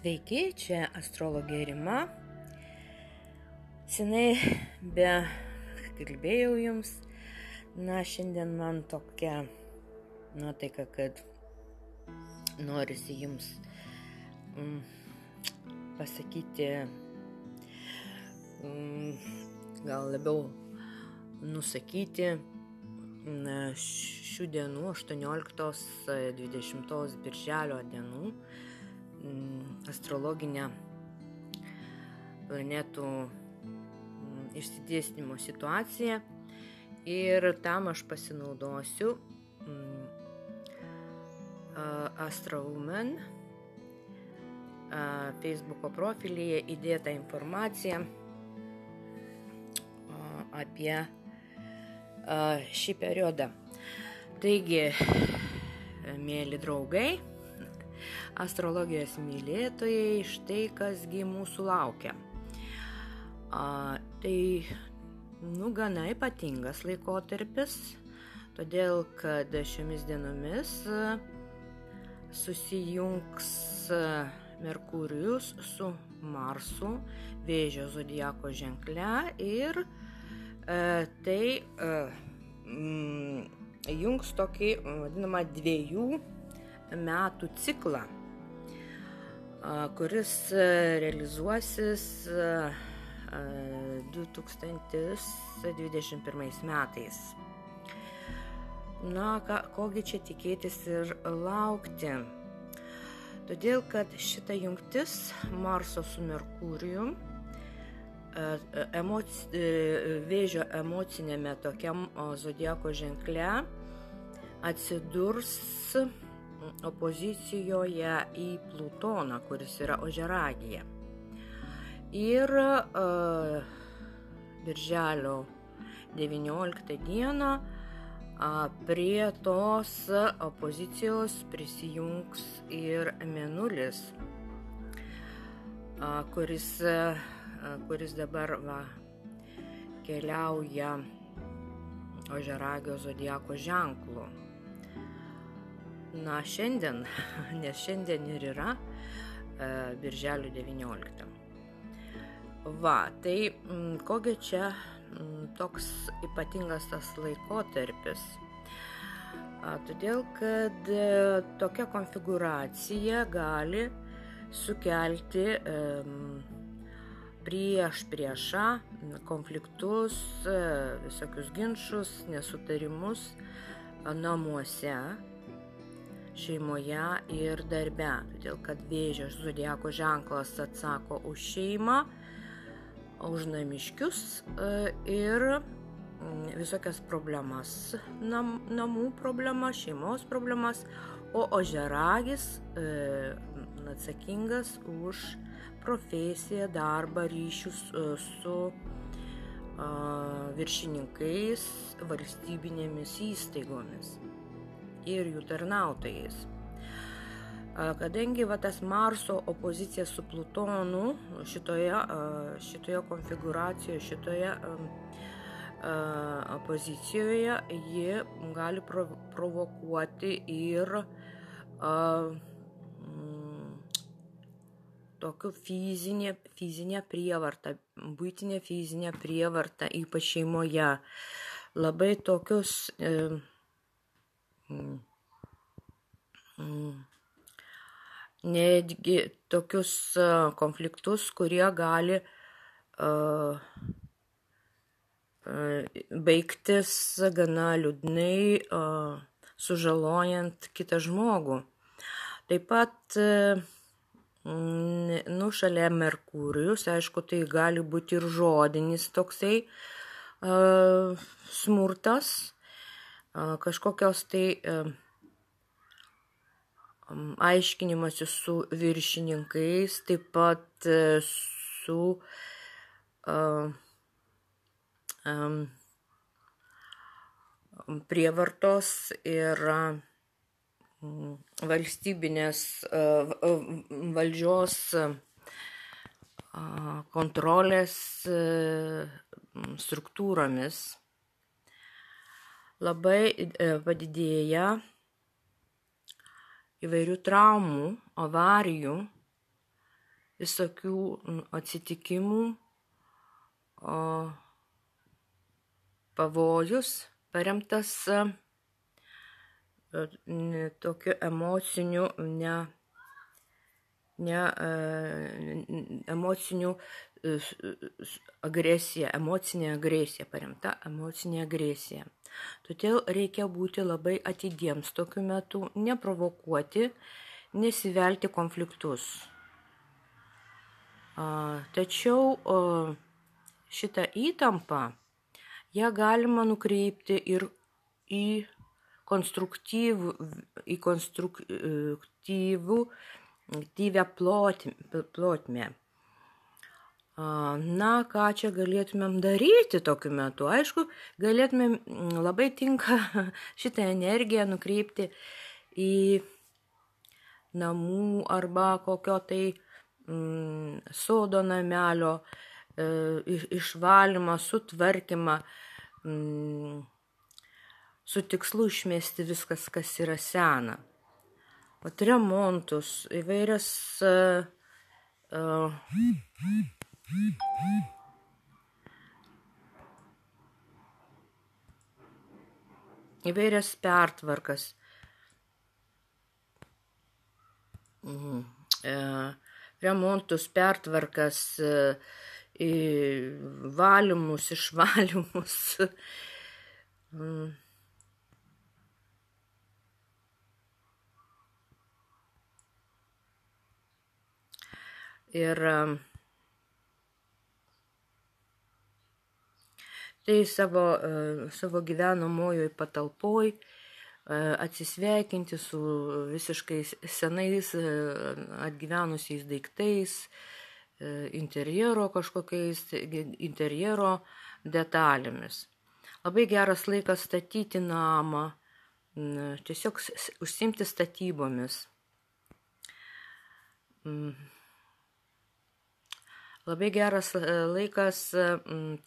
Sveiki, čia astrologė Rima. Senai be kalbėjau jums. Na, šiandien man tokia nuotaika, kad norisi jums mm, pasakyti, mm, gal labiau nusakyti šių dienų, 18-20 birželio dienų astrologinę planetų išsidėstymo situaciją ir tam aš pasinaudosiu mm, Astrowoman Facebook'o profilyje įdėtą informaciją apie šį periodą. Taigi, mėly draugai, astrologijos mylėtojai, štai kasgi mūsų laukia. A, tai, nu, gana ypatingas laikotarpis, todėl kad šiomis dienomis susijungs Merkurijus su Marsu vėžio zodiako ženkle ir e, tai e, jungs tokį vadinamą dviejų metų ciklą kuris realizuosis 2021 metais. Na, ką, kogi čia tikėtis ir laukti? Todėl, kad šita jungtis Marso su Merkurijum emoci, vėžio emocinėme tokiam zodieko ženkle atsidurs opozicijoje į Plutoną, kuris yra ožeragija. Ir uh, birželio 19 dieną prie tos opozicijos prisijungs ir Menulis, kuris, uh, kuris dabar va, keliauja ožeragio zodiako ženklu. Na, šiandien, nes šiandien ir yra e, birželio 19. Va, tai m, mm, kogi čia m, mm, toks ypatingas tas laikotarpis? A, todėl, kad e, tokia konfiguracija gali sukelti e, prieš priešą, konfliktus, e, visokius ginčius, nesutarimus namuose šeimoje ir darbe, todėl kad vėžio zodieko ženklas atsako už šeimą, už namiškius e, ir mm, visokias problemas, nam, namų problemas, šeimos problemas, o ožeragis e, atsakingas už profesiją, darbą, ryšius e, su viršininkais, valstybinėmis įstaigomis ir jų tarnautojais. Kadangi va, tas Marso opozicija su Plutonu šitoje, šitoje konfiguracijoje, šitoje pozicijoje, ji gali provokuoti ir tokiu fizinė, fizinė prievarta, būtinė fizinė prievarta, ypač šeimoje. Labai tokius e, Mm. Mm. Netgi tokius konfliktus, kurie gali uh, baigtis gana liūdnai, sužalojant kitą žmogų. Taip pat nu, šalia Merkurijus, aišku, tai gali būti ir žodinis toksai smurtas, kažkokios tai aiškinimas su viršininkais, taip pat e, su prievartos ir valstybinės valdžios kontrolės struktūromis labai e, padidėja įvairių traumų, avarijų visokių atsitikimų, o, pavojus paremtas tokiu emociniu, ne, ne emociniu agresija, emocinė agresija, paremta emocinė agresija. Todėl reikia būti labai atidiems tokiu metu, neprovokuoti, nesivelti konfliktus. Tačiau šitą įtampą, ją galima nukreipti ir į konstruktyvų, į konstruktyvų, aktyvę plotmę. Na, ką čia galėtumėm daryti tokiu metu? Aišku, galėtumėm labai tinka šitą energiją nukreipti į namų arba kokio tai mm, sodo namelio e, išvalymą, sutvarkymą, mm, su tikslu išmesti viskas, kas yra sena. O remontus, įvairias uh, uh, įvairias pertvarkas. Mhm. E, remontus, pertvarkas, e, valymus, išvalymus. Mhm. Ir tai savo, savo gyvenamojoj patalpoj atsisveikinti su visiškai senais atgyvenusiais daiktais, interjero kažkokiais, interjero detalėmis. Labai geras laikas statyti namą, tiesiog užsimti statybomis. Mm. Labai geras laikas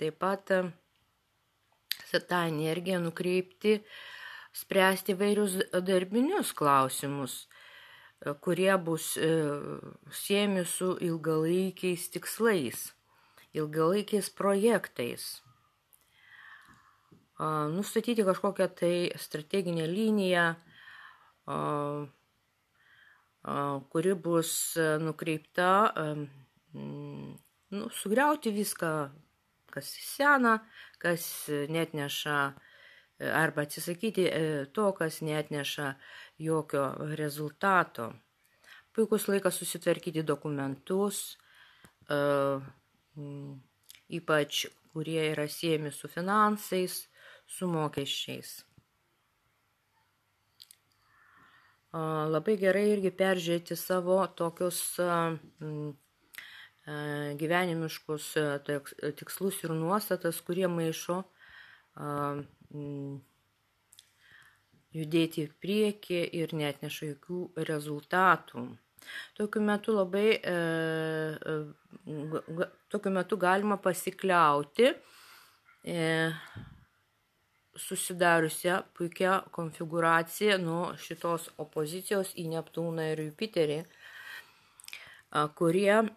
taip pat tą energiją nukreipti, spręsti vairius darbinius klausimus, kurie bus siemi su ilgalaikiais tikslais, ilgalaikiais projektais. Nustatyti kažkokią tai strateginę liniją, kuri bus nukreipta nu, sugriauti viską, kas sena, kas net neša, arba atsisakyti to, kas net neša jokio rezultato. Puikus laikas susitvarkyti dokumentus, ypač kurie yra siejami su finansais, su mokesčiais. Labai gerai irgi peržiūrėti savo tokius gyvenimiškus tikslus ir nuostatas, kurie maišo judėti į priekį ir net neša jokių rezultatų. Tokiu metu labai, tokiu metu galima pasikliauti susidariusią puikią konfiguraciją nuo šitos opozicijos į Neptūną ir Jupiterį kurie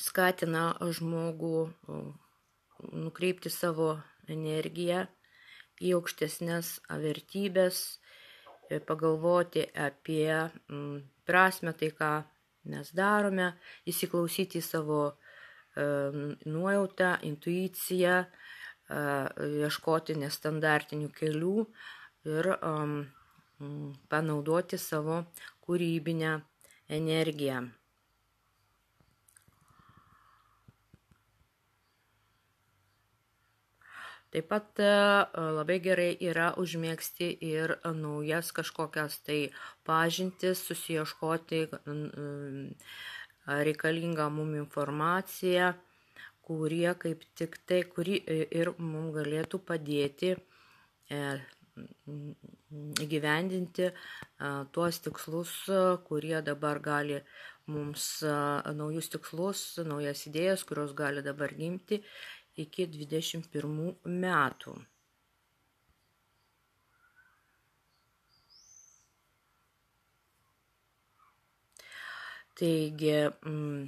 skatina žmogų nukreipti savo energiją į aukštesnės vertybės, pagalvoti apie prasme tai, ką mes darome, įsiklausyti į savo nuojautą, intuiciją, ieškoti nestandartinių kelių, ir um, panaudoti savo kūrybinę energiją. Taip pat labai gerai yra užmėgsti ir naujas kažkokias tai pažintis, susieškoti reikalingą mum informaciją, kurie kaip tik tai, kuri ir mums galėtų padėti įgyvendinti tuos tikslus, kurie dabar gali mums naujus tikslus, naujas idėjas, kurios gali dabar gimti iki 21 metų. Taigi, mm,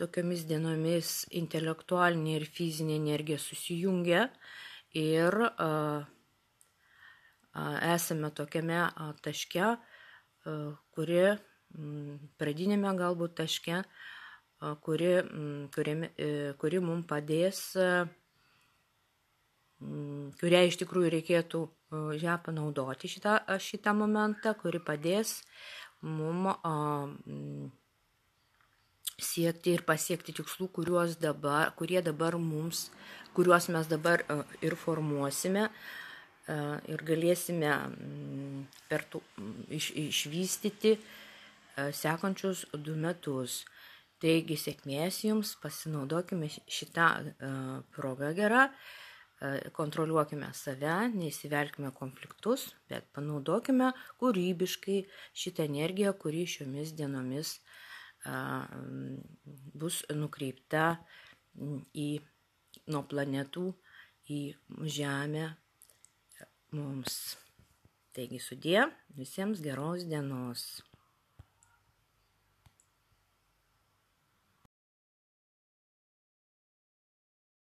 tokiamis dienomis intelektualinė ir fizinė energija susijungia ir uh, esame tokiame taške, kuri pradinėme galbūt taške, kuri, e, kuri mums padės, kurią iš tikrųjų reikėtų ją panaudoti šitą, šitą momentą, kuri padės mums siekti ir pasiekti tikslų, dabar, kurie dabar mums, kuriuos mes dabar ir formuosime ir galėsime per tų, iš, išvystyti sekančius du metus. Taigi sėkmės jums, pasinaudokime šitą progą gerą kontroliuokime save, neįsivelkime konfliktus, bet panaudokime kūrybiškai šitą energiją, kuri šiomis dienomis bus nukreipta į nuo planetų į Žemę mums. Taigi sudė, visiems geros dienos.